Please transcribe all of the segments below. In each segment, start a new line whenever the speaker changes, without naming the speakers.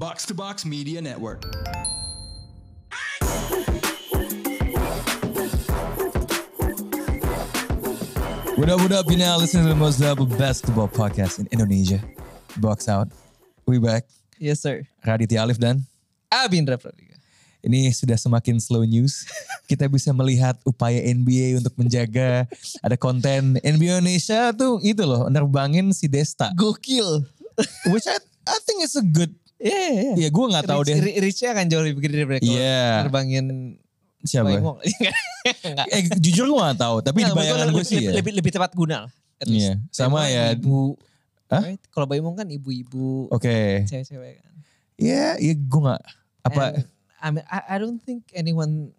Box to Box Media Network.
What up, what up? You now listening to the most valuable basketball podcast in Indonesia. Box out. We back.
Yes sir.
Raditya Alif dan
Abindra Pradika.
ini sudah semakin slow news. Kita bisa melihat upaya NBA untuk menjaga ada konten NBA Indonesia tuh itu loh nerbangin si Desta.
Gokil.
Which I, I think it's a good.
Iya, yeah, yeah.
Ya gue nggak tahu deh
Reach-nya akan jauh lebih gede daripada kalau
Iya.
terbangin
siapa.
Enggak.
Eh jujur gue gak tahu. Tapi di
Nggak, menurut
bayangan
lebih,
gue sih
lebih,
ya.
lebih, lebih tepat guna lah.
Iya, sama
Baimong
ya.
Ibu.
Hah?
Kalau Baimong kan ibu-ibu.
Oke.
Cewek-cewek kan.
Ya, ya gue gak. Apa?
And, I, mean, I, I don't think anyone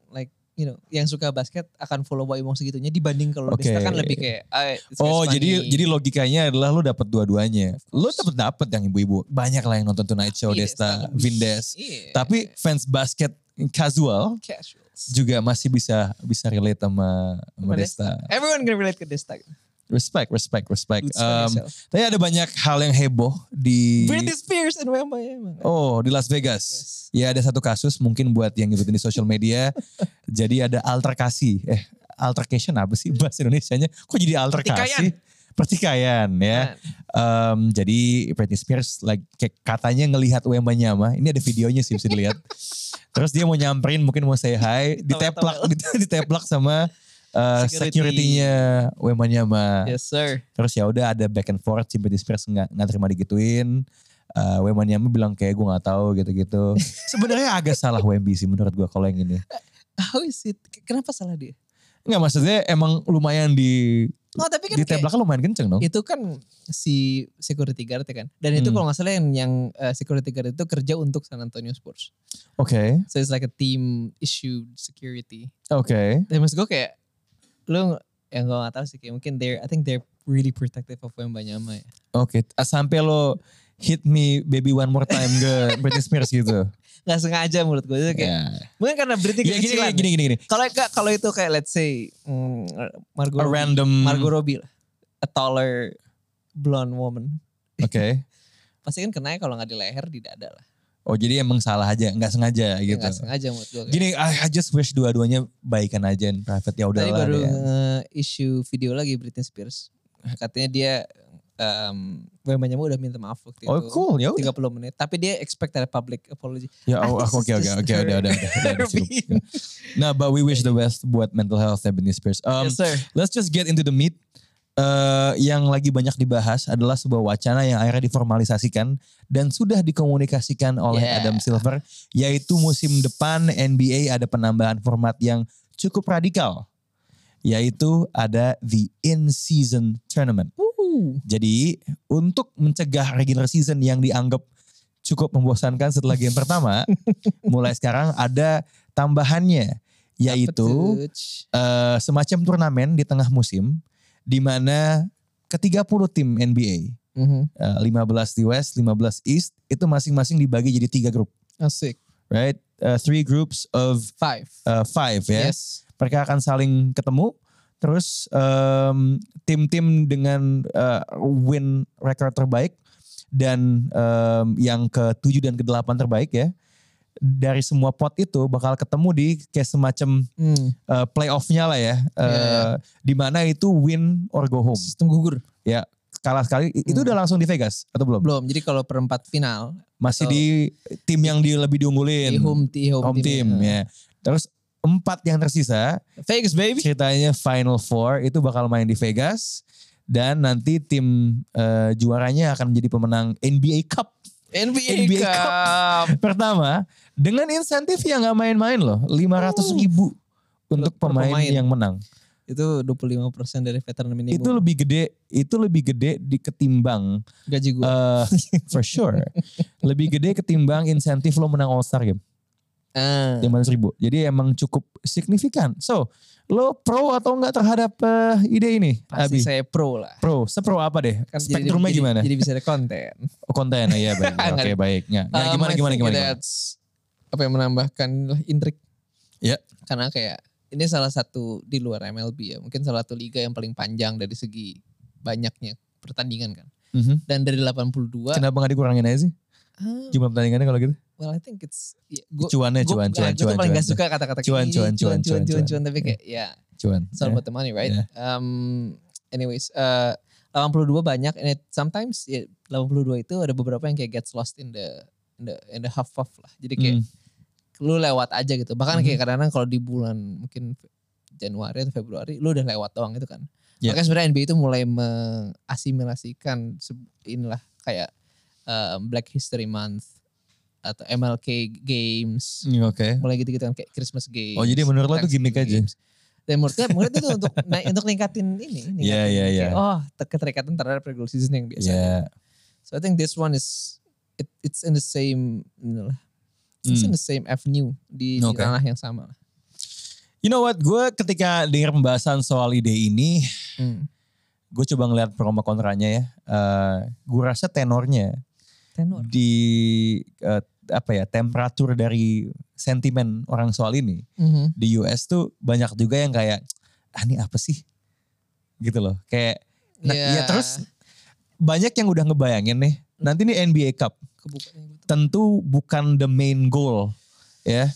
you know yang suka basket akan follow Baimong segitunya dibanding kalau. Desta kan lebih kayak ah,
Oh
funny.
jadi jadi logikanya adalah lu dapat dua-duanya. Lu dapat dapat yang ibu-ibu. Banyak lah yang nonton Tonight Show,
Iya,
Desta,
Desta.
Vindes.
Iya.
Tapi fans basket casual
casuals.
juga masih bisa bisa relate sama sama
Sama
Desta.
Everyone can relate ke Desta.
Respect, respect, respect.
For
Um, tapi ada banyak hal yang heboh di
Britney Spears and Wemba ya.
Oh di Las Vegas.
Yes.
Ya ada satu kasus mungkin buat yang ngikutin di social media. jadi ada alterkasi. Eh altercation apa sih bahasa Indonesianya? Kok jadi alterkasi?
Pertikaian.
Pertikaian ya. Em, jadi Britney Spears like katanya ngelihat Wemba Nyama. Ini ada videonya sih bisa dilihat. Terus dia mau nyamperin mungkin mau say hi, diteplak diteplak sama uh,
Security.
security-nya Wemba Nyama.
Yes sir.
Terus ya udah ada back and forth si Britney Spears nggak nggak terima digituin. Uh, Wemba Nyama bilang kayak gue nggak tahu gitu-gitu. Sebenarnya agak salah Wemby sih menurut gue kalau yang ini.
How is it? Kenapa salah dia?
Nggak maksudnya emang lumayan di
Oh tapi kan
di
kayak,
teblaknya lumayan kenceng dong.
itu kan si security guard ya kan. Dan itu
Hmm.
kalau nggak salah yang, yang uh, security guard itu kerja untuk San Antonio Spurs.
Oke,
So it's like a team issued security.
oke.
Dan maksud gue kayak lu yang gue gak tahu sih kayak mungkin they're I think they're really protective of Wemba Nyama ya.
Oke, Ah, sampai lo hit me baby one more time ke Britney Spears gitu.
Gak sengaja menurut gue itu kayak
Ya.
mungkin karena Britney
Ya, gini, gini, gini, gini.
Kalau kalau itu kayak let's say mm, Margot
A
Robbie.
random.
Margot Robbie lah. A taller blonde woman.
Oke.
Pasti kan kenanya kalau nggak di leher di dada lah.
Oh jadi emang salah aja, nggak sengaja
Ya,
gitu.
Nggak sengaja menurut gue.
Gini, I, I just wish dua-duanya baikan aja in private ya udah
Tadi baru
deh.
nge-issue video lagi Britney Spears. Katanya dia um, Wemba Nyama udah minta maaf waktu
Oh
itu.
cool, ya udah.
30 menit. Tapi dia expect ada public apology.
Ya, oh, aku- oke, oke, oke,
her-
udah, udah, cukup. Nah, but we wish the best buat mental health Britney Spears. Um,
Yes sir.
Let's just get into the meat. Eh, yang lagi banyak dibahas adalah sebuah wacana yang akhirnya diformalisasikan dan sudah dikomunikasikan oleh
Yeah.
Adam Silver, yaitu musim depan NBA ada penambahan format yang cukup radikal, yaitu ada the in-season tournament.
Woo.
Jadi untuk mencegah regular season yang dianggap cukup membosankan setelah game pertama, mulai sekarang ada tambahannya, yaitu eh, semacam turnamen di tengah musim di mana ke-30 tim NBA,
Mhm.
eh, 15 di West, 15 East, itu masing-masing dibagi jadi tiga grup,
Asik.
right? Eh, three groups of
Five.
eh, five ya.
Yes.
Mereka akan saling ketemu, terus em, tim-tim dengan eh, win record terbaik dan em, yang ke-7 dan ke-8 terbaik ya. Dari semua pot itu bakal ketemu di kayak semacam
Hmm.
uh, playoff-nya lah ya. Uh,
Iya.
Di mana itu win or go home.
Sistem gugur.
Ya, kalah sekali. I- Itu
Hmm.
udah langsung di Vegas atau belum?
Belum. Jadi kalau perempat final
Masih di tim yang di lebih diunggulin.
di home, di home,
Home team,
team.
ya. Terus empat yang tersisa
Vegas baby.
ceritanya Final Four itu bakal main di Vegas dan nanti tim uh, juaranya akan menjadi pemenang NBA Cup
NBA,
NBA
Cup.
pertama dengan insentif yang nggak main-main loh 500 ribu untuk pemain,
pemain.
yang menang.
Itu 25% dari veteran minimum.
itu lebih gede itu lebih gede di ketimbang
gaji gue.
eh, for sure lebih gede ketimbang insentif lo menang All Star game
Ah.
lima ribu jadi emang cukup signifikan so lo pro atau enggak terhadap eh, ide ini
Pasti
Abi
saya pro lah.
pro sepro apa deh
Kan jadi-
spektrumnya
jadi,
gimana
Jadi bisa ada konten.
oh, konten ya baik oke
Nggak.
baik ya, ya,
Um,
gimana gimana gimana, gimana?
apa yang menambahkan intrik.
Ya.
Karena kayak ini salah satu di luar MLB ya. Mungkin salah satu liga yang paling panjang dari segi banyaknya pertandingan kan.
Mhm.
Dan dari 82
kenapa nggak dikurangin aja sih
Ah,
Jumlah pertandingannya kalau gitu?
well, I think it's ya, gua,
Cuannya,
gua-
cuan, cuan,
tuh
cuan,
paling
cuan.
gak suka kata-kata
Cuan, cuan, cuan,
cuan,
cuan,
cuan, tapi kayak ya
Cuan.
it's all
ya.
about the money, right?
Yeah.
Um, anyways, uh, 82 banyak, and it, sometimes ya, 82 itu ada beberapa yang kayak gets lost in the in the in the half half lah. Jadi kayak
Hmm.
lu lewat aja gitu. Bahkan
Mhm.
kayak kadang-kadang kalau di bulan mungkin Januari atau Februari, lu udah lewat doang itu kan.
Yeah.
Makanya sebenarnya NBA itu mulai mengasimilasikan inilah kayak um, Black History Month atau MLK Games,
Hmm, Oke.
mulai gitu-gitu kan kayak Christmas Games.
Oh, jadi menurut lo itu gimmick aja?
Games. Dan menurut gue, menurut itu untuk naik untuk ningkatin ini,
Iya, iya, iya.
Oh, ter- keterikatan terhadap regular season yang biasa.
Ya.
So I think this one is it, it's in the same inilah. It's in
Hmm.
the same avenue di, di
Oke.
ranah yang sama.
You know what? Gue ketika dengar pembahasan soal ide ini,
Hmm.
gue coba ngeliat pro kontranya ya. Eh gue rasa tenornya
Tenor.
di eh, apa ya temperatur dari sentimen orang soal ini
Mhm.
di US tuh banyak juga yang kayak ah ini apa sih gitu loh kayak nah,
Iya.
ya terus banyak yang udah ngebayangin nih nanti nih NBA Cup
Kebuka nih, betul.
tentu bukan the main goal ya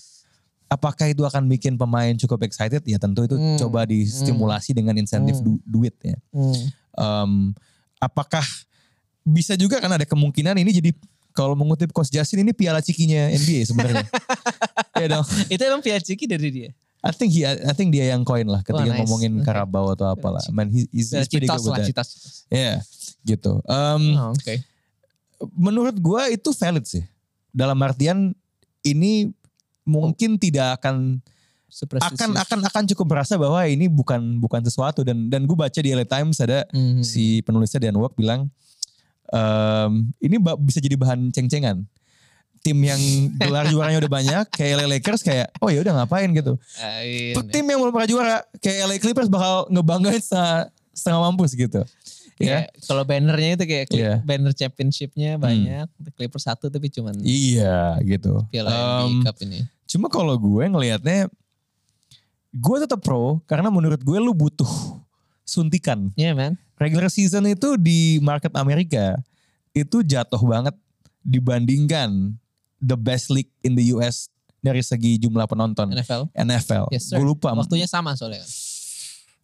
apakah itu akan bikin pemain cukup excited ya tentu itu
Hmm.
coba distimulasi dengan insentif
Hmm.
du- duit ya
Hmm.
Em, apakah bisa juga kan ada kemungkinan ini jadi kalau mengutip Coach Justin ini piala cikinya NBA sebenarnya. ya dong.
Itu emang Pia Ciki dari dia.
I think he, I think dia yang koin lah ketika
nice.
ngomongin
Oke.
Carabao atau apalah. Man, he, he's, he's pretty good with that.
citas.
Yeah, gitu. Em,
Oh, Oke.
Menurut gua itu valid sih. Dalam artian ini mungkin tidak akan akan akan akan cukup berasa bahwa ini bukan bukan sesuatu dan dan gue baca di LA Times ada
Mhm.
si penulisnya Dan Wok bilang em, ini bisa jadi bahan ceng-cengan. Tim yang gelar juaranya udah banyak kayak LA Lakers kayak oh ya udah ngapain gitu.
Ain.
Tim yang belum pernah juara kayak LA Clippers bakal ngebanggain setengah, setengah mampus gitu. Ya.
Kayak kalau bannernya itu kayak
Iya.
banner championshipnya banyak. Clippers satu tapi cuman
Iya gitu.
Piala
Em,
NBA Cup ini.
Cuma kalau gue ngelihatnya gue tetap pro karena menurut gue lu butuh suntikan.
Iya man.
Regular season itu di market Amerika itu jatuh banget dibandingkan the best league in the US dari segi jumlah penonton
NFL.
NFL.
Yes.
Gue lupa
Waktunya sama soalnya kan.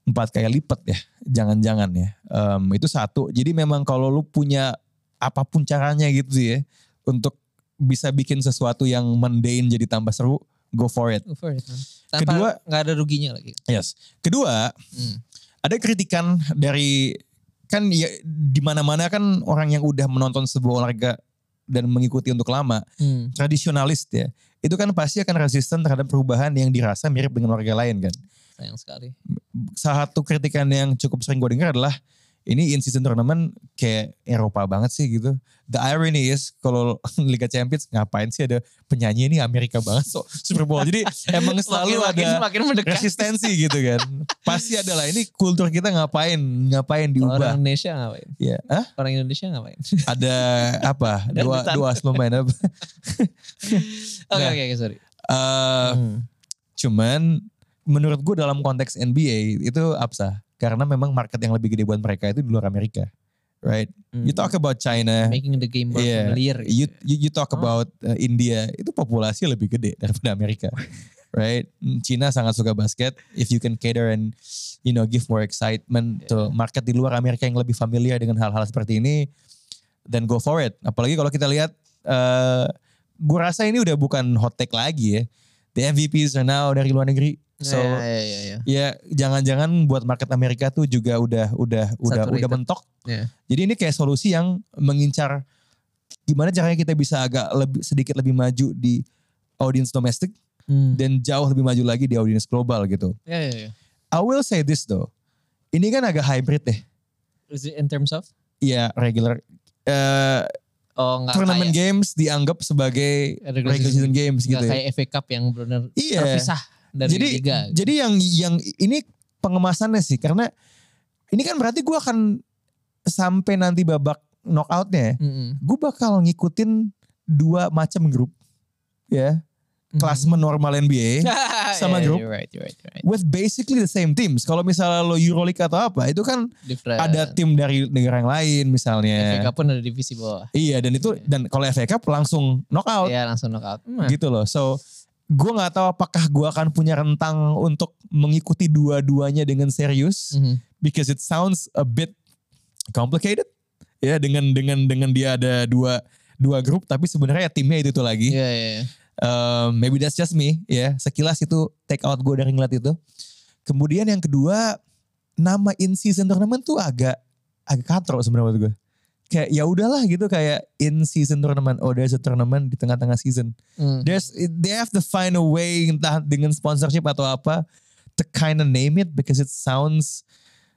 empat kali lipat ya, jangan-jangan ya. Em, itu satu. Jadi memang kalau lu punya apa pun caranya gitu sih ya untuk bisa bikin sesuatu yang mundane jadi tambah seru, go for it.
Go for it, man. Tanpa
Kedua-
nggak ada ruginya lagi.
Yes. Kedua,
Hmm.
Ada kritikan dari kan ya di mana-mana kan orang yang udah menonton sebuah olahraga dan mengikuti untuk lama
Hmm.
tradisionalis ya itu kan pasti akan resisten terhadap perubahan yang dirasa mirip dengan olahraga lain kan
Sayang sekali.
salah satu kritikan yang cukup sering gue dengar adalah ini in season tournament kayak Eropa banget sih gitu. The irony is kalau Liga Champions ngapain sih ada penyanyi ini Amerika banget so Super Bowl. Jadi emang selalu
makin,
ada
makin mendekat.
resistensi gitu kan. Pasti ada lah ini kultur kita ngapain ngapain diubah.
Orang Indonesia ngapain?
Ya, Hah?
Orang Indonesia ngapain?
ada apa?
Ada
dua dua pemain apa?
Oke
Nah.
oke oke sorry.
Eh,
Hmm.
Cuman menurut gue dalam konteks NBA itu absah. Karena memang market yang lebih gede buat mereka itu di luar Amerika. Right? You talk about China,
making the game more
Iya.
familiar.
you,
gitu.
you, you talk
Oh.
about uh, India, itu populasi lebih gede daripada Amerika. right? Cina sangat suka basket. If you can cater and you know give more excitement to market di luar Amerika yang lebih familiar dengan hal-hal seperti ini, then go for it. Apalagi kalau kita lihat, uh, gue rasa ini udah bukan hot take lagi ya. The MVPs are now dari luar negeri. So
ya, ya, ya, ya.
ya jangan-jangan buat market Amerika tuh juga udah udah udah
Saturated.
udah mentok.
Ya.
Jadi ini kayak solusi yang mengincar gimana caranya kita bisa agak lebih sedikit lebih maju di audience domestik
Hmm.
dan jauh lebih maju lagi di audience global gitu.
Ya, ya, ya.
I will say this though. Ini kan agak hybrid deh.
Is it in terms of?
Ya regular eh
Oh
tournament
kayak,
games dianggap sebagai
Regular
season games gitu. ya.
kayak FA Cup yang benar
Iya.
terpisah dari
jadi
liga. gitu.
jadi yang yang ini pengemasannya sih karena ini kan berarti gue akan sampai nanti babak knockoutnya
Mm-mm.
gue bakal ngikutin dua macam grup ya
Mhm.
klasmen normal NBA sama
yeah,
grup
You're right, you're right, you're right.
with basically the same teams. Kalau misalnya lo Euroleague atau apa, itu kan
Different.
ada tim dari negara yang lain misalnya.
FA Cup pun ada divisi bawah.
Iya dan itu dan kalau FA Cup langsung knockout
Iya langsung knockout. Hmm.
gitu loh. So gue nggak tahu apakah gue akan punya rentang untuk mengikuti dua-duanya dengan serius
Mhm.
because it sounds a bit complicated ya dengan dengan dengan dia ada dua dua grup tapi sebenarnya timnya itu itu lagi.
Iya, iya.
Um, maybe that's just me ya. Sekilas itu take out gue dari ngeliat itu. Kemudian yang kedua nama in season tournament tuh agak agak katro sebenarnya gue. Kayak ya udahlah gitu kayak in season tournament. Oh there's a tournament di tengah-tengah season.
Hmm.
There's they have to find a way entah dengan sponsorship atau apa to kind of name it because it sounds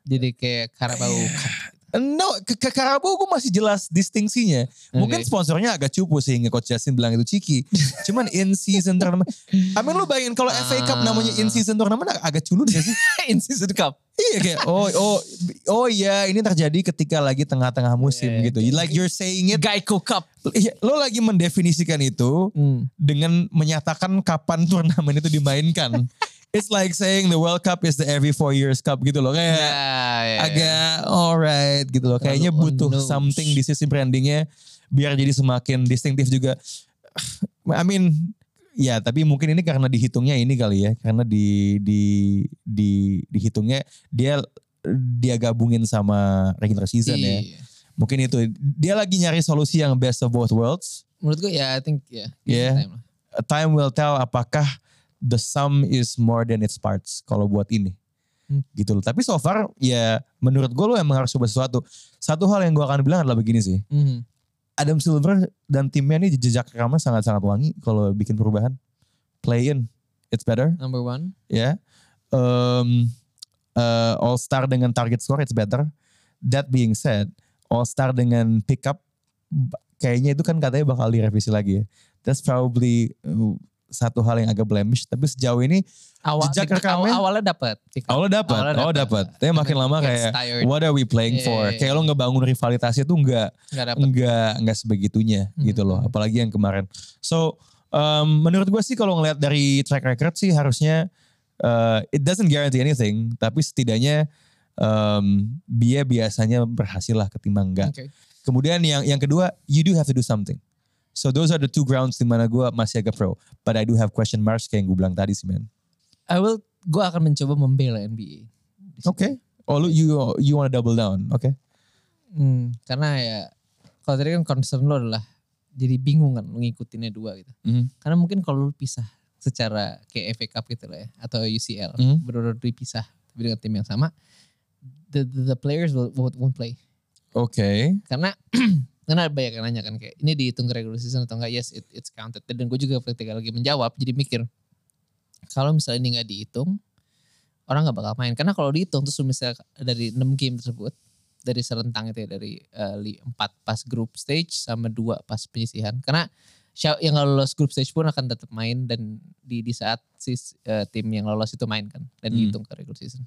Jadi kayak Carabao Cup.
No, ke, ke Carabao gue masih jelas distingsinya. Mungkin
Oke.
sponsornya agak cupu sehingga Coach Justin bilang itu ciki. Cuman in season tournament. I mean lu bayangin kalau FA Cup namanya in season tournament ag- agak culun gak sih?
In season cup.
Iya kayak oh oh oh iya ini terjadi ketika lagi tengah-tengah musim
Iya,
gitu. Like you're saying it.
Geico Cup.
Iya, Lo lagi mendefinisikan itu
Hmm.
dengan menyatakan kapan turnamen itu dimainkan. It's like saying the World Cup is the every four years cup gitu loh. Kayak
Ya, ya, ya.
agak alright gitu loh. Kayaknya butuh something di sisi brandingnya biar jadi semakin distintif juga. I mean, ya tapi mungkin ini karena dihitungnya ini kali ya, karena di di di dihitungnya dia dia gabungin sama regular season ya.
Iya.
Mungkin itu dia lagi nyari solusi yang best of both worlds.
Menurut gue ya I think ya.
Yeah.
time lah.
Time will tell apakah the sum is more than its parts kalau buat ini.
Hmm.
Gitu loh. Tapi so far ya menurut gue lo emang harus coba sesuatu. Satu hal yang gue akan bilang adalah begini sih.
Mhm.
Adam Silver dan timnya ini jejak rekamnya sangat-sangat wangi kalau bikin perubahan. Play in, it's better.
Number one.
Ya. Um, uh, All Star dengan target score, it's better. That being said, All Star dengan pickup, kayaknya itu kan katanya bakal direvisi lagi ya. That's probably satu hal yang agak blemish. Tapi sejauh ini
Awal,
Jejak rekamnya?
awal- awalnya dapat.
awalnya dapat,
Awalnya
oh
dapat.
Tapi makin lama kayak
tired.
what are we playing
Iya,
for?
iya.
Kayak lo ngebangun rivalitasnya tuh enggak enggak enggak sebegitunya
Hmm.
gitu loh apalagi yang kemarin so um, menurut gue sih kalau ngelihat dari track record sih harusnya uh, it doesn't guarantee anything tapi setidaknya um, dia biasanya berhasil lah ketimbang enggak
Oke.
kemudian yang yang kedua you do have to do something so those are the two grounds di mana gue masih agak pro but I do have question marks kayak yang gue bilang tadi sih man
I will, gue akan mencoba membela NBA.
oke oh lu you you wanna double down oke
Hmm, karena ya kalau tadi kan concern lo adalah jadi bingung kan lu ngikutinnya dua gitu.
Mhm.
Karena mungkin kalau lu pisah secara kayak FA Cup gitu lah ya atau UCL
Mhm.
benar-benar dipisah tapi dengan tim yang sama the the, the players will, won't, won't play
oke
karena karena banyak yang nanya kan kayak ini dihitung ke regular season atau enggak? Yes it, it's counted. Dan gue juga ketika lagi menjawab jadi mikir kalau misalnya ini nggak dihitung orang nggak bakal main. Karena kalau dihitung terus misalnya dari 6 game tersebut dari serentang itu ya dari eh, empat pas group stage sama dua pas penyisihan. Karena yang lolos group stage pun akan tetap main dan di di saat si eh, tim yang lolos itu main kan dan
Hmm.
dihitung ke regular season.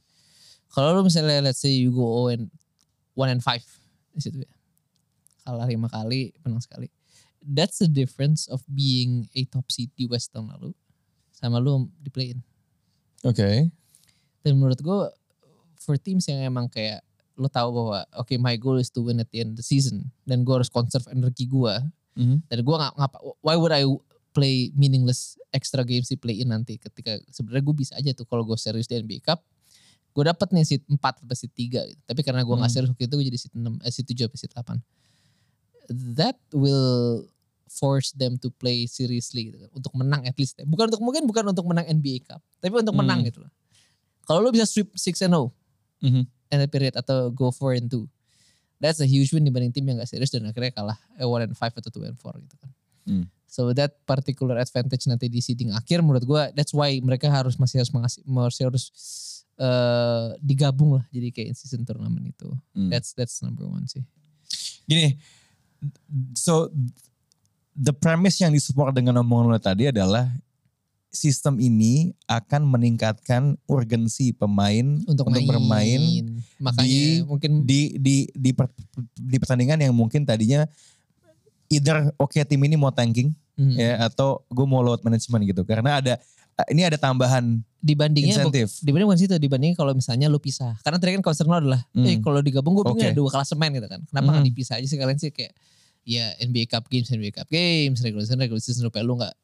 Kalau lu misalnya let's say you go 0 and 1 and 5 di situ ya kalah lima kali menang sekali that's the difference of being a top seed di West tahun lalu sama lu di play in
oke
dan menurut gue for teams yang emang kayak lo tahu bahwa oke my goal is to win at the end of the season dan gue harus conserve energi gue
Mhm.
dan gue nggak ngapa why would I play meaningless extra games di play in nanti ketika sebenarnya gue bisa aja tuh kalau gue serius di NBA Cup gue dapat nih seat 4 atau seat 3 gitu. tapi karena gue
Hmm.
serius waktu itu gue jadi seat 6 eh, seat 7 atau seat 8 that will force them to play seriously gitu kan. untuk menang at least bukan untuk mungkin bukan untuk menang NBA Cup tapi untuk
Hmm.
menang gitu loh kalau lo bisa sweep 6 and 0
Mhm.
end of period atau go 4 and 2 that's a huge win dibanding tim yang gak serius dan akhirnya kalah eh, 1 and 5 atau 2 and 4 gitu kan
Hmm.
so that particular advantage nanti di seeding akhir menurut gue that's why mereka harus masih harus mengasih masih harus eh, digabung lah jadi kayak in season tournament itu
Hmm.
that's that's number one sih
Gini, so the premise yang disupport dengan omongan lo tadi adalah sistem ini akan meningkatkan urgensi pemain
untuk,
bermain
makanya
di-
mungkin
di di di, per- di pertandingan yang mungkin tadinya either oke tim ini mau tanking
hmm,
ya atau gue mau load management gitu. Karena ada ini ada tambahan
Dibandingnya bu-
insentif.
dibanding bukan situ, dibandingin kalau misalnya lu pisah. Karena tadi kan concern lo adalah,
Hmm.
eh kalau digabung gue
Oke.
ada dua klasemen gitu kan. Kenapa nggak
Mhm.
dipisah aja sih kalian sih kayak ya NBA Cup Games, NBA Cup Games, regular season, regular season supaya lu nggak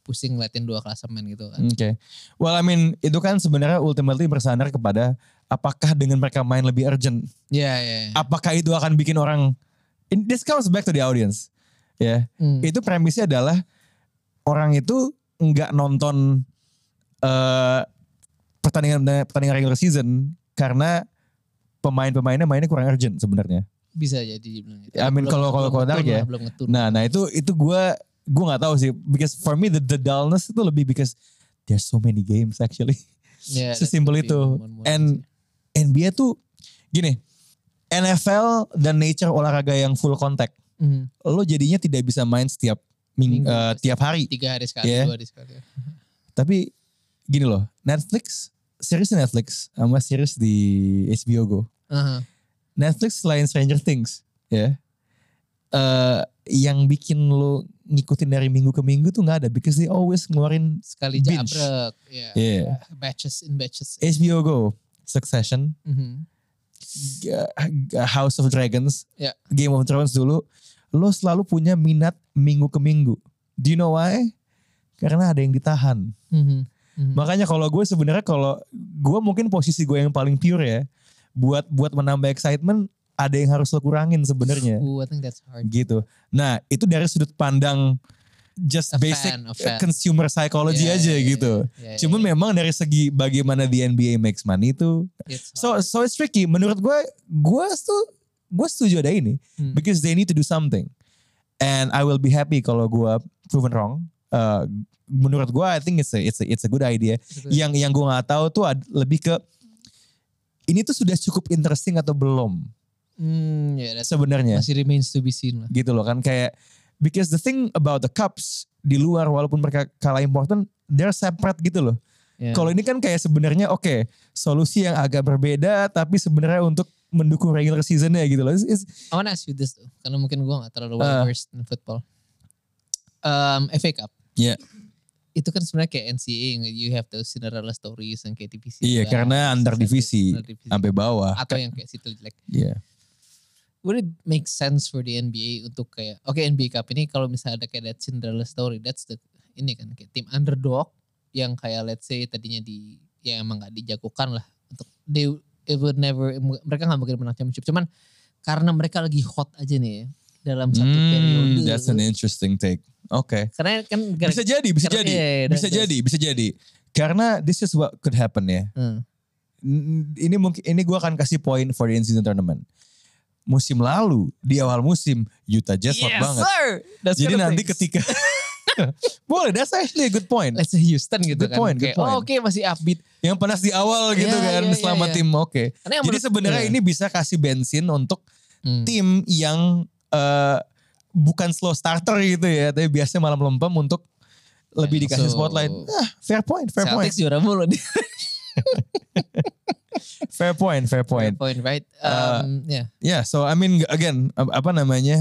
pusing ngeliatin dua klasemen gitu kan.
Oke. Well, I mean itu kan sebenarnya ultimately bersandar kepada apakah dengan mereka main lebih urgent,
Iya, iya. iya.
apakah itu akan bikin orang in- this comes back to the audience. Ya.
Hmm.
Itu premisnya adalah orang itu nggak nonton eh pertandingan pertandingan regular season karena pemain-pemainnya mainnya kurang urgent sebenarnya.
Bisa jadi dibilang gitu.
I mean,
Belum-
kalau- kalau- tarik ya. Nah, nah itu itu gue gue nggak tahu sih because for me the, the dullness itu lebih because there's so many games actually.
Ya,
Sesimpel itu. And. NBA tuh gini, NFL dan nature olahraga yang full contact,
Mhm.
lo jadinya tidak bisa main setiap ming,
Minggu,
eh, tiap hari.
tiga hari sekali,
Yeah.
dua hari sekali.
Tapi gini loh, Netflix, series di Netflix sama series di HBO Go.
Aha.
Netflix selain Stranger Things, ya, eh yang bikin lo ngikutin dari minggu ke minggu tuh nggak ada, because they always ngeluarin
Sekali
Binge.
jabrek. ya.
Yeah.
Batches in batches.
HBO Go, Succession,
Mhm.
G- House of Dragons,
Ya.
Game of Thrones dulu, lo selalu punya minat minggu ke minggu. Do you know why? Karena ada yang ditahan.
Mhm. Mhm.
Makanya kalau gue sebenarnya kalau gue mungkin posisi gue yang paling pure ya, buat buat menambah excitement ada yang harus lo kurangin sebenarnya,
Ooh, I think that's hard.
gitu. Nah itu dari sudut pandang just
A
basic
fan, fan.
consumer psychology
Yeah,
aja
yeah,
gitu.
yeah, yeah,
Cuman
yeah.
memang dari segi bagaimana di NBA makes money itu So so it's tricky. Menurut gue, gue tuh gue setuju ada ini
Hmm.
because they need to do something. And I will be happy kalau gue proven wrong. Uh, menurut gue, I think it's a it's a it's a good idea.
Itu-
Yang yang gue nggak tahu tuh ad- lebih ke ini tuh sudah cukup interesting atau belum
Hmm, ya, that's
sebenarnya
masih remains to be seen lah.
gitu loh kan kayak because the thing about the cups di luar walaupun mereka kalah important they're separate gitu loh.
Ya.
Kalau ini kan kayak sebenarnya oke solusi yang agak berbeda tapi sebenarnya untuk mendukung regular seasonnya gitu loh. It's- it's-
I wanna ask you this tuh, karena mungkin gue gak terlalu
Uh.
well versed in football. Um, FA Cup.
Iya.
Itu kan sebenarnya kayak NCAA, you have those Cinderella stories yang kayak divisi.
Iya,
dua,
karena antar divisi,
divisi.
sampai bawah.
Atau yang kayak situ jelek.
Iya.
Would it make sense for the NBA untuk kayak, oke NBA Cup ini kalau misalnya ada kayak that Cinderella story, that's the, ini kan kayak tim underdog yang kayak let's say tadinya di, ya emang gak dijagokan lah. Untuk, they it would never, mereka gak mungkin menang championship. Cuman karena mereka lagi hot aja nih ya, dalam satu periode.
Hmm, that's an interesting take. Oke.
Karena kan
Bisa jadi, bisa
karena-
jadi.
iya, iya,
Bisa jadi, bisa jadi. Karena this is what could happen ya.
Hmm.
Ini mungkin ini gua akan kasih poin for the in-season tournament. Musim lalu di awal musim Utah Jazz hot
Yes,
banget.
sir. That's
Jadi nanti
things.
ketika boleh, that's actually a good point.
Let's say Houston gitu
Good
kan.
point, good
Oh
point.
oke masih upbeat.
Yang panas di awal gitu
Iya,
kan
iya,
selama
iya.
tim oke.
Yang
Jadi sebenarnya
iya.
ini bisa kasih bensin untuk
Hmm.
tim yang eh, bukan slow starter gitu ya, tapi biasanya malam lempem untuk lebih
Yeah,
dikasih
so-
spotlight. Ah, fair point, fair point,
Celtics juara mulu
fair point, fair point.
point, right?
Uh,
Um, yeah.
Ya, so I mean again ap- apa namanya,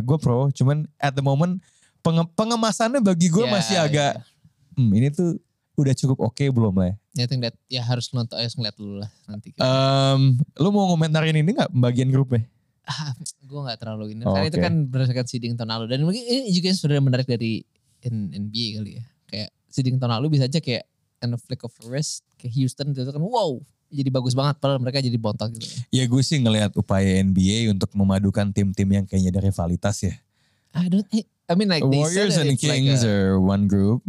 gue pro, cuman at the moment penge- pengemasannya bagi gue
Yeah,
masih agak,
yeah.
hmm, ini tuh udah cukup oke belum lah. ya?
I think that ya harus nonton harus ngeliat dulu lah nanti.
Um, lu mau ngomentarin ini nggak bagian grupnya?
ah, gue gak terlalu ini.
Oh,
Karena itu
oke.
kan berdasarkan seeding tahun lalu. Dan mungkin ini juga yang sudah menarik dari NBA kali ya. Kayak seeding tahun lalu bisa aja kayak in a flick of wrist. Kayak Houston itu kan wow. Jadi bagus banget. Padahal mereka jadi bontot gitu.
Ya gue sih ngelihat upaya NBA untuk memadukan tim-tim yang kayaknya ada rivalitas ya.
I don't, I mean like
Warriors and
it's like
Kings
a-
are one group.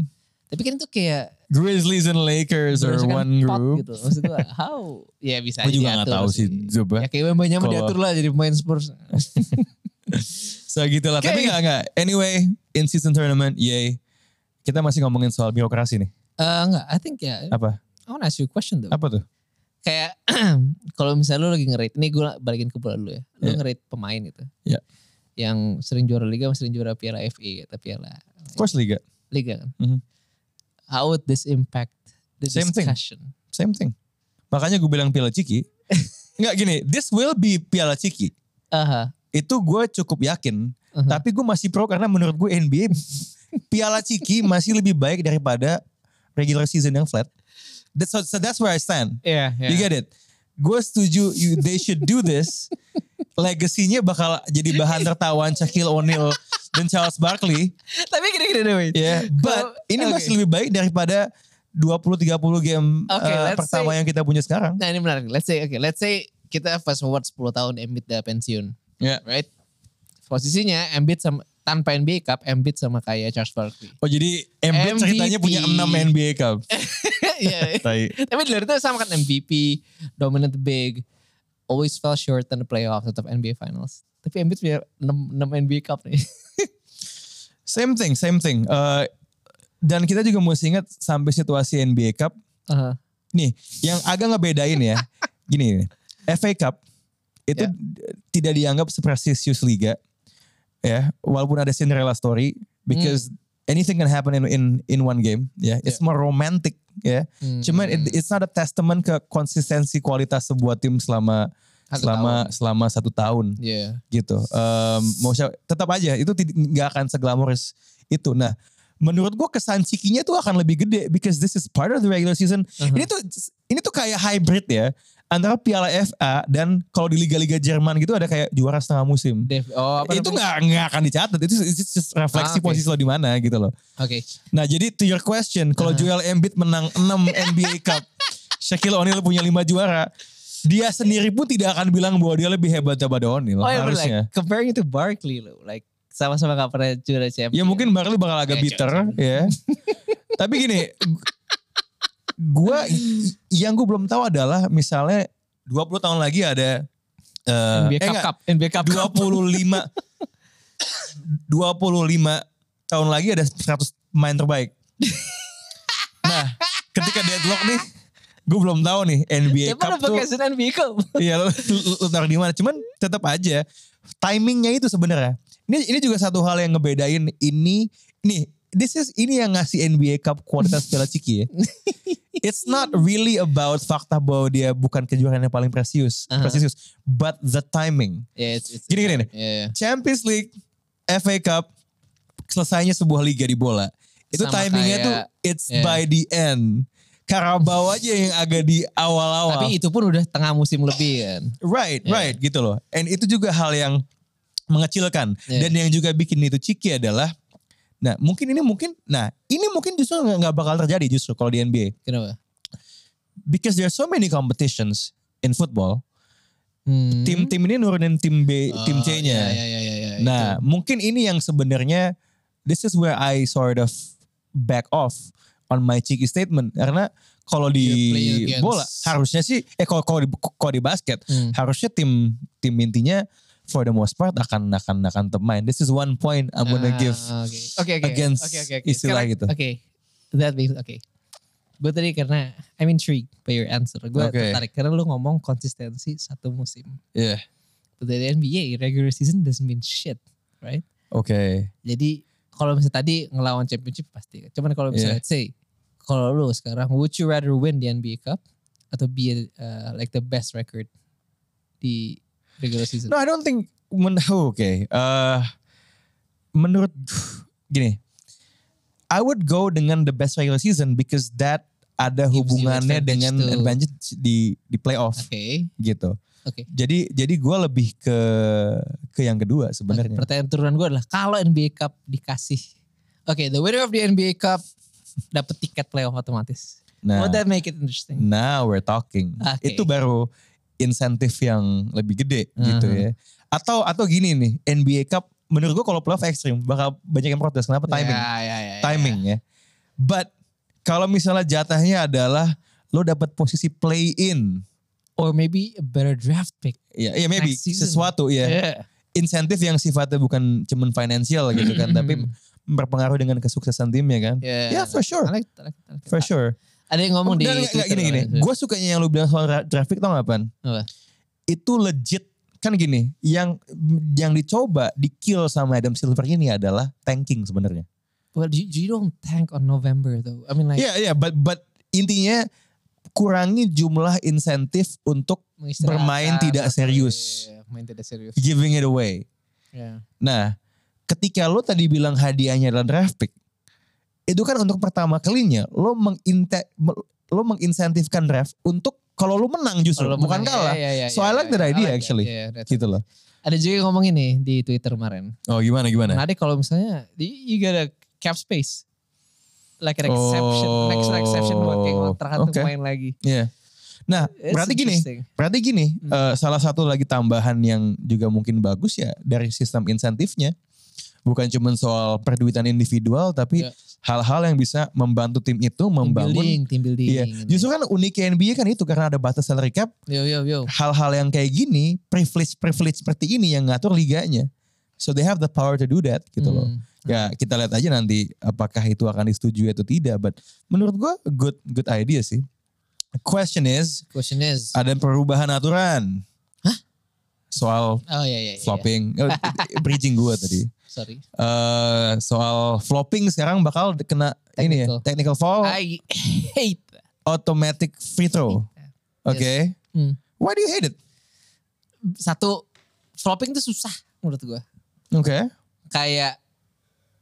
Tapi kan itu kayak
Grizzlies and Lakers are one
pot
group.
gitu. Maksud gue how? Ya bisa
Gue juga gak tahu sih coba.
Ya kayak Wembanya mah
Kalau-
diatur lah jadi pemain Spurs.
So gitu lah.
Oke.
Tapi gak, gak. Anyway, in season tournament, yay. Kita masih ngomongin soal birokrasi nih.
Eh enggak, I think ya.
Apa?
I want to ask you a question though.
Apa tuh?
Kayak kalau misalnya lu lagi nge-rate, ini gue balikin ke bola dulu ya. Lu
Yeah.
nge-rate pemain itu.
Yeah.
Yang sering juara liga, sering juara Piala FA atau Piala
Of course Liga.
Liga kan.
Mhm.
How would this impact the
Same thing.
discussion?
Same thing. Makanya gue bilang Piala Ciki. Nggak gini, this will be Piala Ciki.
Aha.
Itu gue cukup yakin.
Mhm.
Tapi gue masih pro karena menurut gue NBA Piala Ciki masih lebih baik daripada regular season yang flat. That's so, so that's where I stand.
Iya, iya.
You get it? Gue setuju you, they should do this. Legasinya bakal jadi bahan tertawaan Shaquille O'Neal dan Charles Barkley.
Tapi gini-gini deh, wait.
Ya, but
Kalau-
ini
oke.
masih lebih baik daripada 20-30 game
Oke,
uh,
let's
pertama
say-
yang kita punya sekarang.
Nah ini menarik. Let's say, okay, let's say kita fast forward 10 tahun Embiid udah pensiun.
Ya.
Right? Posisinya Embiid sama tanpa NBA Cup, Embiid sama kayak Charles Barkley.
Oh jadi Embiid
MVP.
ceritanya punya 6 NBA Cup.
Iya. Tapi luar itu sama kan MVP, dominant big, always fell short in the playoffs atau NBA Finals. Tapi Embiid punya 6, 6 NBA Cup nih.
Same thing, same thing. Uh, dan kita juga mesti ingat sampai situasi NBA Cup.
Aha.
Nih, yang agak ngebedain ya. Gini, FA Cup itu
Ya.
tidak dianggap seprestisius liga. Ya, walaupun ada Cinderella story because anything can happen in in in one game, ya. It's more romantic, ya.
Hmm.
Cuman it- it's not a testament ke konsistensi kualitas sebuah tim selama
Satu
selama
tahun.
selama satu tahun
Iya.
gitu. Um, mau siapa- tetap aja itu nggak akan seglamorous itu. Nah, menurut gua kesan cikinya tuh akan lebih gede because this is part of the regular season.
Uh-huh.
Ini tuh ini tuh kayak hybrid ya antara Piala FA dan kalau di liga-liga Jerman gitu ada kayak juara setengah musim.
Dev, oh apa
itu nggak nggak akan dicatat. Itu it's just refleksi
Ah, oke.
posisi lo di mana gitu loh.
Oke.
Nah, jadi to your question, kalau
Uh-huh.
Joel Embiid menang 6 NBA Cup, Shaquille O'Neal punya 5 juara, dia sendiri pun tidak akan bilang bahwa dia lebih hebat daripada O'Neal
Oh ya
harusnya.
like comparing to Barkley loh, like sama-sama gak pernah juara champion.
Ya mungkin Barkley bakal agak
Ya,
bitter ya. Tapi gini, gua yang gue belum tahu adalah misalnya 20 tahun lagi ada eh,
NBA
eh,
Cup
enggak,
Cup, NBA Cup Cup.
25 25 tahun lagi ada 100 pemain terbaik. nah, ketika deadlock nih, gue belum tahu nih NBA
Siapa
Cup tuh
Sun NBA Cup?
Iya lu, lu, lu taruh di mana? Cuman tetap aja timingnya itu sebenarnya. Ini ini juga satu hal yang ngebedain ini ini this is ini yang ngasih NBA Cup kualitas Piala Ciki ya. It's not really about fakta bahwa dia bukan kejuaraan yang paling presius,
Aha.
prestisius, but the timing.
Yeah, it's, it's
Gini, gini nih.
Yeah, yeah.
Champions League, FA Cup, selesainya sebuah liga di bola. Itu
Sama
timingnya
kayak-
tuh it's
yeah.
by the end. Carabao aja yang agak di awal-awal.
Tapi itu pun udah tengah musim lebih kan.
Right,
Yeah.
right gitu loh. And itu juga hal yang mengecilkan.
Yeah.
Dan yang juga bikin itu ciki adalah, nah mungkin ini mungkin, nah ini mungkin justru nggak bakal terjadi justru kalau di NBA.
Kenapa?
Because there are so many competitions in football.
Hmm.
Tim-tim ini nurunin tim B,
Oh,
tim C-nya.
Ya, ya, ya, ya, ya,
Nah,
itu.
mungkin ini yang sebenarnya this is where I sort of back off on my cheeky statement karena kalau di bola harusnya sih eh kalau kalau di kalau di basket
Hmm.
harusnya tim tim intinya for the most part akan akan akan tetap main. This is one point I'm gonna
Ah,
give
Oke, oke, oke.
against
Oke, oke, oke.
istilah
Sekarang-
gitu.
Oke, that makes oke. Gue tadi karena I'm intrigued by your answer. Gue
Oke.
tertarik karena lu ngomong konsistensi satu musim.
Yeah.
But the NBA regular season doesn't mean shit, right?
Oke.
Jadi kalau misalnya tadi ngelawan championship pasti. Cuman kalau misalnya
Yeah.
let's say kalau lu sekarang would you rather win the NBA Cup atau be uh, like the best record di regular season?
No, I don't think men, oh, oke. Eh, menurut gini, I would go dengan the best regular season because that ada
Gives
hubungannya dengan advantage di di playoff
Oke,
gitu.
Oke.
Jadi jadi gue lebih ke ke yang kedua sebenarnya.
Pertanyaan turunan gue adalah kalau NBA Cup dikasih, oke, the winner of the NBA Cup dapat tiket playoff otomatis.
Nah,
Would that make it interesting?
now we're talking.
Oke.
Itu baru insentif yang lebih gede gitu
Uh-huh.
ya. Atau atau gini nih, NBA Cup menurut gue kalau playoff ekstrim bakal banyak yang protes. Kenapa timing?
Ya, ya, ya, ya.
timing ya. But kalau misalnya jatahnya adalah lo dapat posisi play in,
Or maybe a better draft pick.
ya, ya maybe
Next season.
sesuatu ya,
Yeah.
insentif yang sifatnya bukan cuman finansial gitu kan, tapi berpengaruh dengan kesuksesan timnya kan.
Yeah.
Ya for sure,
I like, I like, I like
for sure.
Ada yang ngomong di
Dan nggak- nggak
Twitter,
gini gini, gue sukanya yang lu bilang soal dra- draft pick tau gak Pan?
Apa?
Itu legit kan gini, yang yang dicoba di kill sama Adam Silver ini adalah tanking sebenarnya.
Well, you, you don't tank on November though. I mean like
Iya iya, but but intinya kurangi jumlah insentif untuk bermain tidak
atau-
serius.
iya, main tidak serius.
giving it away.
Yeah.
Nah, ketika lo tadi bilang hadiahnya adalah draft pick, itu kan untuk pertama kalinya lo menginte lo menginsentifkan ref untuk kalau lo menang justru
Kalau
bukan
menang,
kalah.
ya, ya, ya,
So, I
ya,
like that
ya, I
idea,
like that.
actually.
Yeah, yeah,
Gitu loh.
Ada juga yang ngomong ini di Twitter kemarin.
Oh gimana gimana?
Menarik kalau misalnya di- you get a cap space. Like an exception,
Oh,
next exception buat kayak kontrak untuk
oke.
main lagi.
Iya. Nah,
It's
berarti gini, berarti gini,
Hmm.
eh, salah satu lagi tambahan yang juga mungkin bagus ya dari sistem insentifnya. Bukan cuma soal perduitan individual, tapi
Ya.
hal-hal yang bisa membantu tim itu
Team
membangun.
building, team building.
Iya,
gitu.
justru kan uniknya NBA kan itu karena ada batas salary cap.
Yo yo yo.
Hal-hal yang kayak gini, privilege-privilege seperti ini yang ngatur liganya. So they have the power to do that gitu loh. Ya kita lihat aja nanti apakah itu akan disetujui atau tidak. But menurut gua good good idea sih. Question is,
Question is,
ada perubahan aturan. Soal
oh ya ya. ya.
flopping, eh, bridging gua tadi.
Sorry.
Eh soal flopping sekarang bakal kena ini ya,
Technical.
technical foul,
I hate that.
automatic free throw. Oke.
Yes. Hmm.
Why do you hate it?
Satu, flopping itu susah menurut gua.
Oke.
Kayak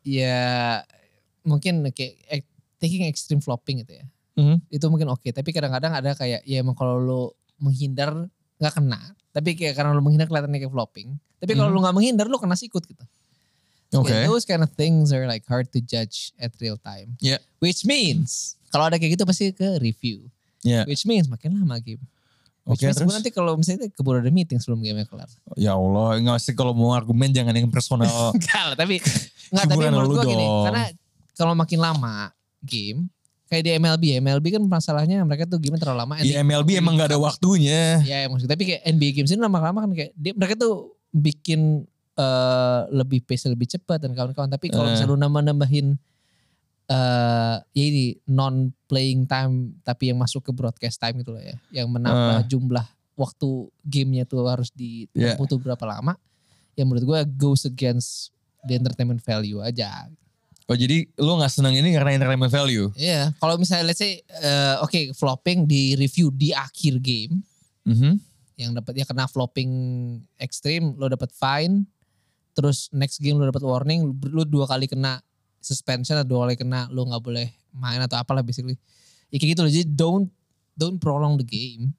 ya mungkin kayak eh, taking extreme flopping gitu ya.
Mhm.
Itu mungkin oke, tapi kadang-kadang ada kayak ya emang kalau lu menghindar nggak kena, tapi kayak karena lu menghindar kelihatannya kayak flopping. Tapi kalau
Mhm.
lu nggak menghindar lu kena sikut gitu.
Oke.
Kayak those kind of things are like hard to judge at real time.
Yeah.
Which means kalau ada kayak gitu pasti ke review.
Ya.
Which means makin lama game.
Oke terus.
nanti kalau misalnya keburu ada meeting sebelum game kelar.
Ya Allah, nggak sih kalau mau argumen jangan yang personal.
Enggak lah, tapi enggak tapi menurut gua gini, karena kalau makin lama game kayak di MLB, MLB kan masalahnya mereka tuh game terlalu lama.
Di MLB emang nggak ada waktunya.
Ya emang sih, tapi kayak NBA games ini lama-lama kan kayak dia, mereka tuh bikin eh, lebih pace lebih cepat dan kawan-kawan. Tapi kalau
Eh.
misalnya lu nambah-nambahin eh ya ini non playing time tapi yang masuk ke broadcast time gitu loh ya, yang menambah jumlah waktu gamenya tuh harus di
Yeah.
butuh berapa lama, ya menurut gua goes against the entertainment value aja.
Oh jadi lu nggak senang ini karena entertainment value?
Iya, kalau misalnya let's say eh, oke flopping di review di akhir game
Mhm.
yang dapat ya kena flopping ekstrim lo dapat fine terus next game lo dapat warning lu dua kali kena suspension atau dua kali kena lu nggak boleh main atau apalah basically. Ya kayak gitu loh. Jadi don't don't prolong the game.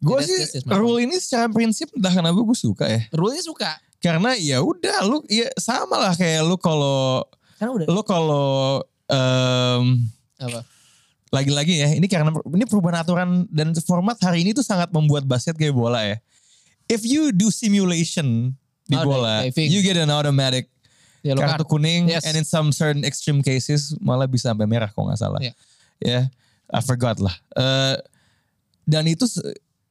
Gue sih
that's
rule ini secara prinsip entah kenapa gue suka ya.
rule-nya suka.
Karena ya udah lu ya sama lah kayak lu kalau lu kalau em,
apa?
lagi-lagi ya ini karena ini perubahan aturan dan format hari ini tuh sangat membuat basket kayak bola ya. If you do simulation di
Oh,
bola,
diving.
you get an automatic
yellow
kartu
card
kuning
Yes.
and in some certain extreme cases malah bisa sampai merah kalau nggak salah.
Iya.
Ya, I forgot lah. Eh, dan itu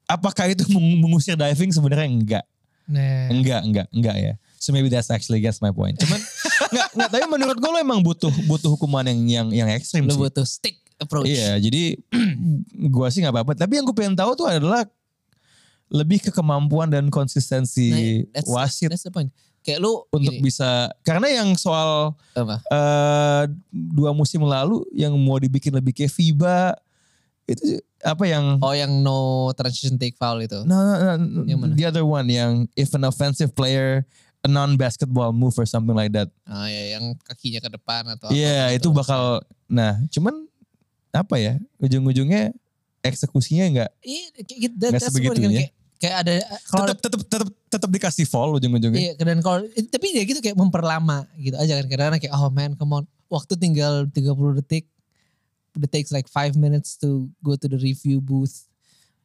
apakah itu meng- mengusir diving sebenarnya enggak?
nah
Enggak, enggak, enggak ya. So maybe that's actually guess my point. Cuman enggak, enggak, tapi menurut gue lo emang butuh butuh hukuman yang yang yang ekstrim
lu
sih.
butuh stick approach
Iya, jadi gua sih nggak apa-apa. Tapi yang gue pengen tahu tuh adalah lebih ke kemampuan dan konsistensi
Nah, that's,
wasit
that's the point kayak lu
untuk
gini,
bisa karena yang soal
apa
eh dua musim lalu yang mau dibikin lebih kayak FIBA itu apa yang
oh yang no transition take foul itu
no, no, no,
Yang mana?
the other one yang if an offensive player a non basketball move or something like that.
Ah ya yang kakinya ke depan atau apa
Iya,
gitu.
itu bakal nah, cuman apa ya? Ujung-ujungnya eksekusinya enggak
Iya, gitu.
Nggak sebegitunya.
Kayak, ada kalau
tetap tetap tetap tetap dikasih foul ujung-ujungnya.
iya dan kalau eh, tapi dia gitu kayak memperlama gitu aja kan kadang-kadang kayak oh man come on waktu tinggal 30 detik it takes like 5 minutes to go to the review booth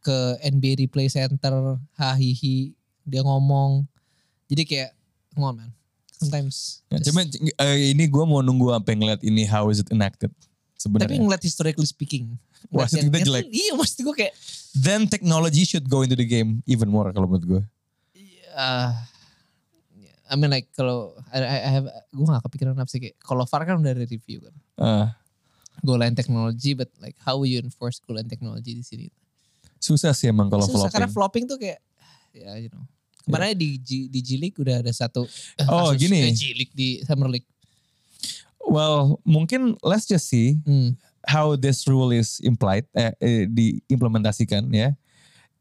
ke NBA replay center hahihi dia ngomong jadi kayak come on man sometimes just-
cuman eh, ini gue mau nunggu sampai ngeliat ini how is it enacted
tapi
sebenarnya.
ngeliat historically speaking
Wasit
ngeliat
kita jelek.
iya maksud gue kayak
Then technology should go into the game even more kalau menurut gue.
uh, I mean like kalau I, I have gue gak kepikiran apa sih kayak kalau VAR kan udah ada review kan
Ah,
goal line technology but like how will you enforce goal line technology di sini
susah sih emang kalau
susah
flopping.
karena flopping tuh kayak ya you know kemarin di G, di G League udah ada satu
Oh, gini.
League di Summer League
Well, mungkin let's just see
hmm.
How this rule is implied, eh, eh, diimplementasikan ya.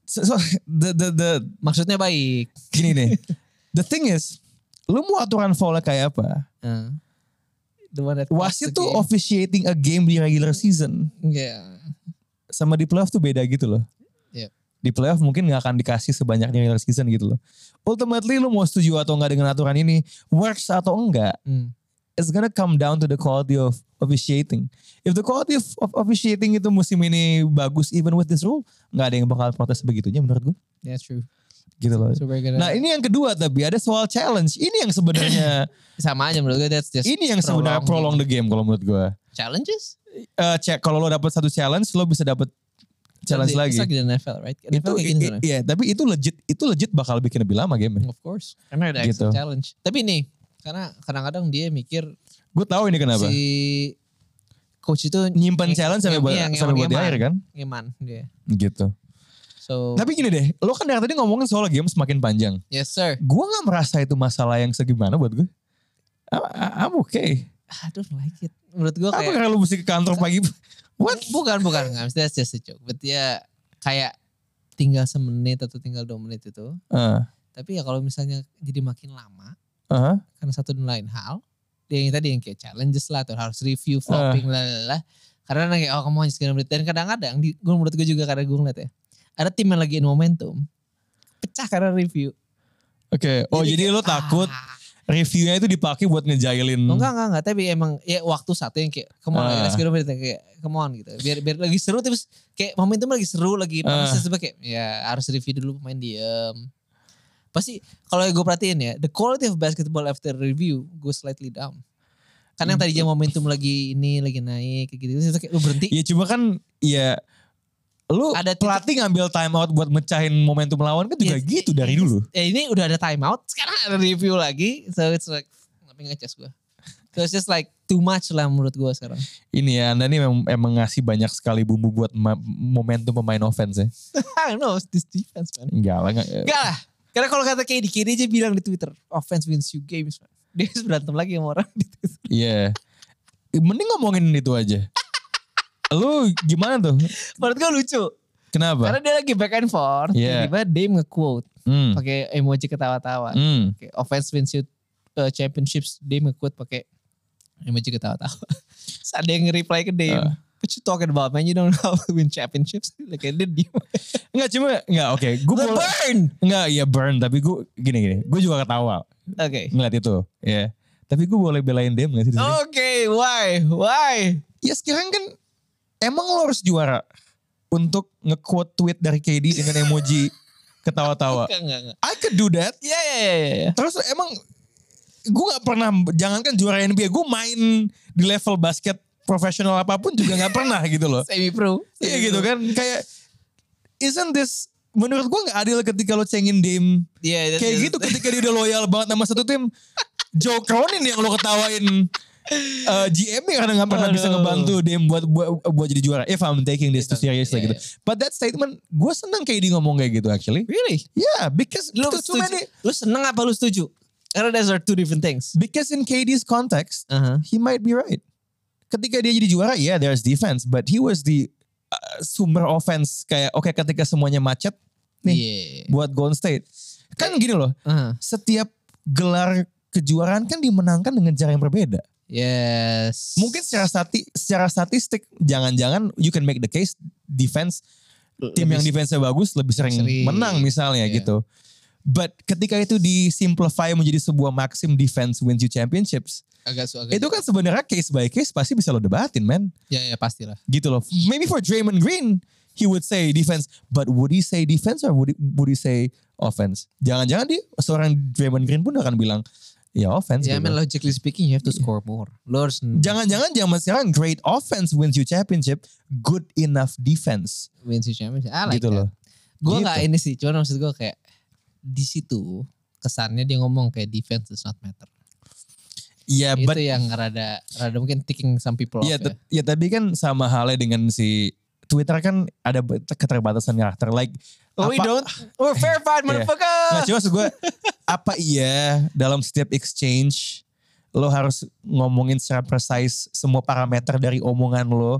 So, so, the the the
maksudnya baik
gini nih. the thing is, lu mau aturan foul kayak apa?
Nah, the one that cost
wasit tuh
game.
officiating a game di regular season.
Yeah.
Sama di playoff tuh beda gitu loh. Di playoff mungkin nggak akan dikasih sebanyak di regular season gitu loh. Ultimately lu mau setuju atau enggak dengan aturan ini, works atau enggak,
Hmm.
It's gonna come down to the quality of officiating. If the quality of, of officiating itu musim ini bagus even with this rule, nggak ada yang bakal protes begitunya menurut gue.
Yeah, true.
Gitu loh.
So gonna
Nah ini yang kedua tapi ada soal challenge. Ini yang sebenarnya
sama aja menurut gue that's just
ini yang sebenarnya prolong the game kalau menurut gue.
challenges.
Eh cek kalau lo dapat satu challenge lo bisa dapat challenge
It's
lagi.
like the NFL, right?
itu
NFL kayak gini
i-
sebenarnya.
iya tapi itu legit itu legit bakal bikin lebih lama game.
Of course. Karena ada
Gitu.
challenge. Tapi nih, karena kadang-kadang dia mikir
Gue tahu ini kenapa.
si coach itu
Nyimpen
nge-
challenge sampai buat sampai buat di akhir kan.
Ngeman dia.
Gitu.
So,
Tapi gini deh, lo kan dari tadi ngomongin soal game semakin panjang.
yes sir.
Gue nggak merasa itu masalah yang segimana buat gue. I'm, I'm okay.
I don't like it. Menurut gue
Apa
kayak
karena lo mesti ke kantor pagi? What?
bukan bukan nggak that's just a joke. But ya kayak tinggal semenit atau tinggal dua menit itu.
Uh,
Tapi ya kalau misalnya jadi makin lama
uh,
karena satu dan lain hal, dia yang tadi yang kayak challenges lah atau harus review flopping lah lah. Karena kayak oh kamu hanya sekian menit dan kadang-kadang di gue menurut gue juga karena gue ngeliat ya ada tim yang lagi in momentum pecah karena review.
Oke. Oh jadi,
kayak,
lo takut
ah.
reviewnya itu dipakai buat ngejailin.
Oh, enggak enggak enggak tapi emang ya waktu satu yang kayak come on
Ah.
let's menit kayak come on gitu. Biar biar lagi seru terus kayak momentum lagi seru lagi panas
Ah.
terus kayak ya harus review dulu pemain diem. Pasti kalau gue perhatiin ya the quality of basketball after review goes slightly down. Karena yang tadinya momentum lagi ini lagi naik gitu terus kayak lu berhenti.
Ya cuma kan ya lu
Ada titik-
pelatih ngambil time out buat mecahin momentum lawan kan juga
Yes,
gitu dari dulu.
Ya ini udah ada timeout, sekarang ada review lagi. So it's like, tapi ngecas gue. So it's just like too much lah menurut gue sekarang.
Ini ya Anda nih memang, emang ngasih banyak sekali bumbu buat momentum pemain offense ya.
Know, it's this defense man.
Enggak lah. Enggak.
Enggak lah. Karena kalau kata KD, KD aja bilang di Twitter, offense wins you games man. Dia harus berantem lagi sama orang di Twitter.
Iya. Mending ngomongin itu aja. Lu gimana tuh?
Menurut gue lucu.
Kenapa?
Karena dia lagi back and forth.
Iya.
Tiba-tiba Dame nge-quote.
Hmm.
Pakai emoji ketawa-tawa.
Hmm.
Kayak offense wins you uh, championships. Dame nge-quote pakai emoji ketawa-tawa. Terus ada yang nge-reply ke Dame.
Ah.
What you talking about man? You don't know how to win championships. Like dia diem.
Enggak cuma enggak oke. Gue
The
boleh
burn!
enggak iya burn tapi gue gini gini. Gue juga ketawa
Oke.
ngeliat itu. Ya. Tapi gue boleh belain Dem gak sih?
Oke, why? Why?
Ya sekarang kan emang lo harus juara untuk nge-quote tweet dari KD dengan emoji ketawa-tawa. I could do that.
Iya, iya, iya, iya.
Terus emang gue gak pernah, jangankan juara NBA, gue main di level basket profesional apa pun juga gak pernah gitu loh.
Semi pro.
Iya gitu kan, kayak isn't this, menurut gue gak adil ketika lo cengin Dame.
Iya, that's
Kayak
just-
gitu ketika dia udah loyal banget sama satu tim. Joe Cronin yang lo ketawain uh, GM nya karena gak pernah bisa
Aduh.
ngebantu Dame buat, buat buat jadi juara. If I'm taking this too seriously
Iya,
gitu. But that statement, gue seneng KD ngomong kayak gitu actually.
Really?
Yeah, because
Lu setuju?
many,
Lu seneng apa lu setuju? Karena those are two different things.
because in KD's context,
Uh-huh.
he might be right. Ketika dia jadi juara, yeah, there's defense, but he was the uh, sumber offense kayak oke ketika semuanya macet nih
Iya.
buat Golden State. Kan gini loh,
Uh-huh.
setiap gelar kejuaraan kan dimenangkan dengan cara yang berbeda.
Yes.
Mungkin secara stati, secara statistik jangan-jangan you can make the case defense tim yang defense-nya bagus lebih sering,
Sering.
menang misalnya
Iya.
gitu. But ketika itu disimplify menjadi sebuah maxim defense wins you championships,
agak su agak
itu kan sebenarnya case by case pasti bisa lo debatin, man.
ya ya pastilah.
Gitu loh. Maybe for Draymond Green, he would say defense, but would he say defense or would he, would he say offense? Jangan-jangan dia seorang Draymond Green pun akan bilang, ya offense.
Ya, I
gitu.
mean logically speaking you have to score more. Lu harus
Jangan-jangan zaman sekarang great offense wins you championship, good enough defense.
win si championship. I like
gitu
that.
loh.
Gue
Gitu.
nggak ini sih, cuman maksud gue kayak di situ kesannya dia ngomong kayak defense does not matter.
Iya,
itu
but
yang rada rada mungkin ticking some people
ya,
off ya.
t- ya tapi kan sama halnya dengan si Twitter kan ada keterbatasan karakter. Like,
Oh, we
apa-
don't. We're verified,
Iya.
motherfucker.
Nggak cuma maksud gue, apa iya dalam setiap exchange lo harus ngomongin secara precise semua parameter dari omongan lo,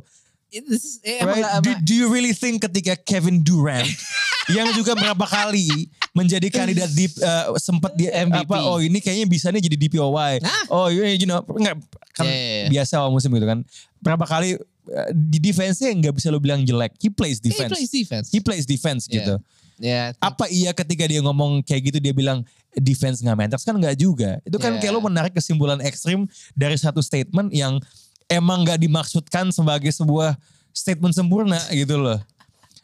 It- this is- eh, emang
right?
nggak-
Do,
emang-
do you really think ketika Kevin Durant yang juga berapa kali menjadi kandidat di eh, sempat di
MVP.
apa oh ini kayaknya bisa nih jadi DPOY.
Hah?
Oh iya you know enggak kan
Yeah, yeah, yeah.
biasa awal musim gitu kan. Berapa kali eh, di defense-nya nggak bisa lo bilang jelek. He plays
He
defense.
plays defense.
He plays defense
Yeah.
gitu.
Ya,
Apa iya ketika dia ngomong kayak gitu dia bilang defense nggak matters kan nggak juga. Itu kan
Yeah.
kayak lo menarik kesimpulan ekstrim dari satu statement yang emang nggak dimaksudkan sebagai sebuah statement sempurna gitu loh.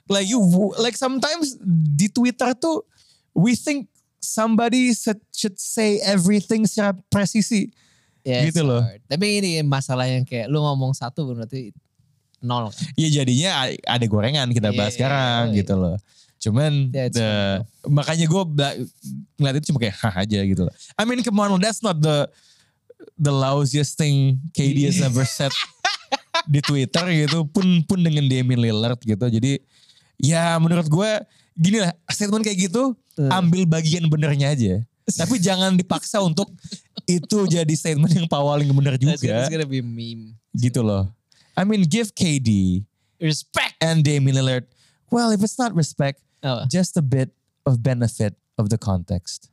Like you like sometimes di Twitter tuh we think somebody should, say everything secara presisi.
ya,
gitu loh.
hard. Tapi ini masalah yang kayak lu ngomong satu berarti nol. kan?
Ya jadinya ada gorengan kita bahas
Yeah,
sekarang
iya.
gitu loh. Cuman
Yeah, it's
the- makanya gue ngeliat itu cuma kayak hah aja gitu loh. I mean come on that's not the the lousiest thing KD has ever said di Twitter gitu pun pun dengan Damian Lillard gitu. Jadi ya menurut gue gini lah statement kayak gitu
Hmm.
ambil bagian benernya aja. Tapi jangan dipaksa untuk itu jadi statement yang paling bener
That's gonna,
juga
gonna be meme.
gitu loh. I mean give KD
Respect.
and Damian Lillard. Well, if it's not respect,
Apa?
just a bit of benefit of the context.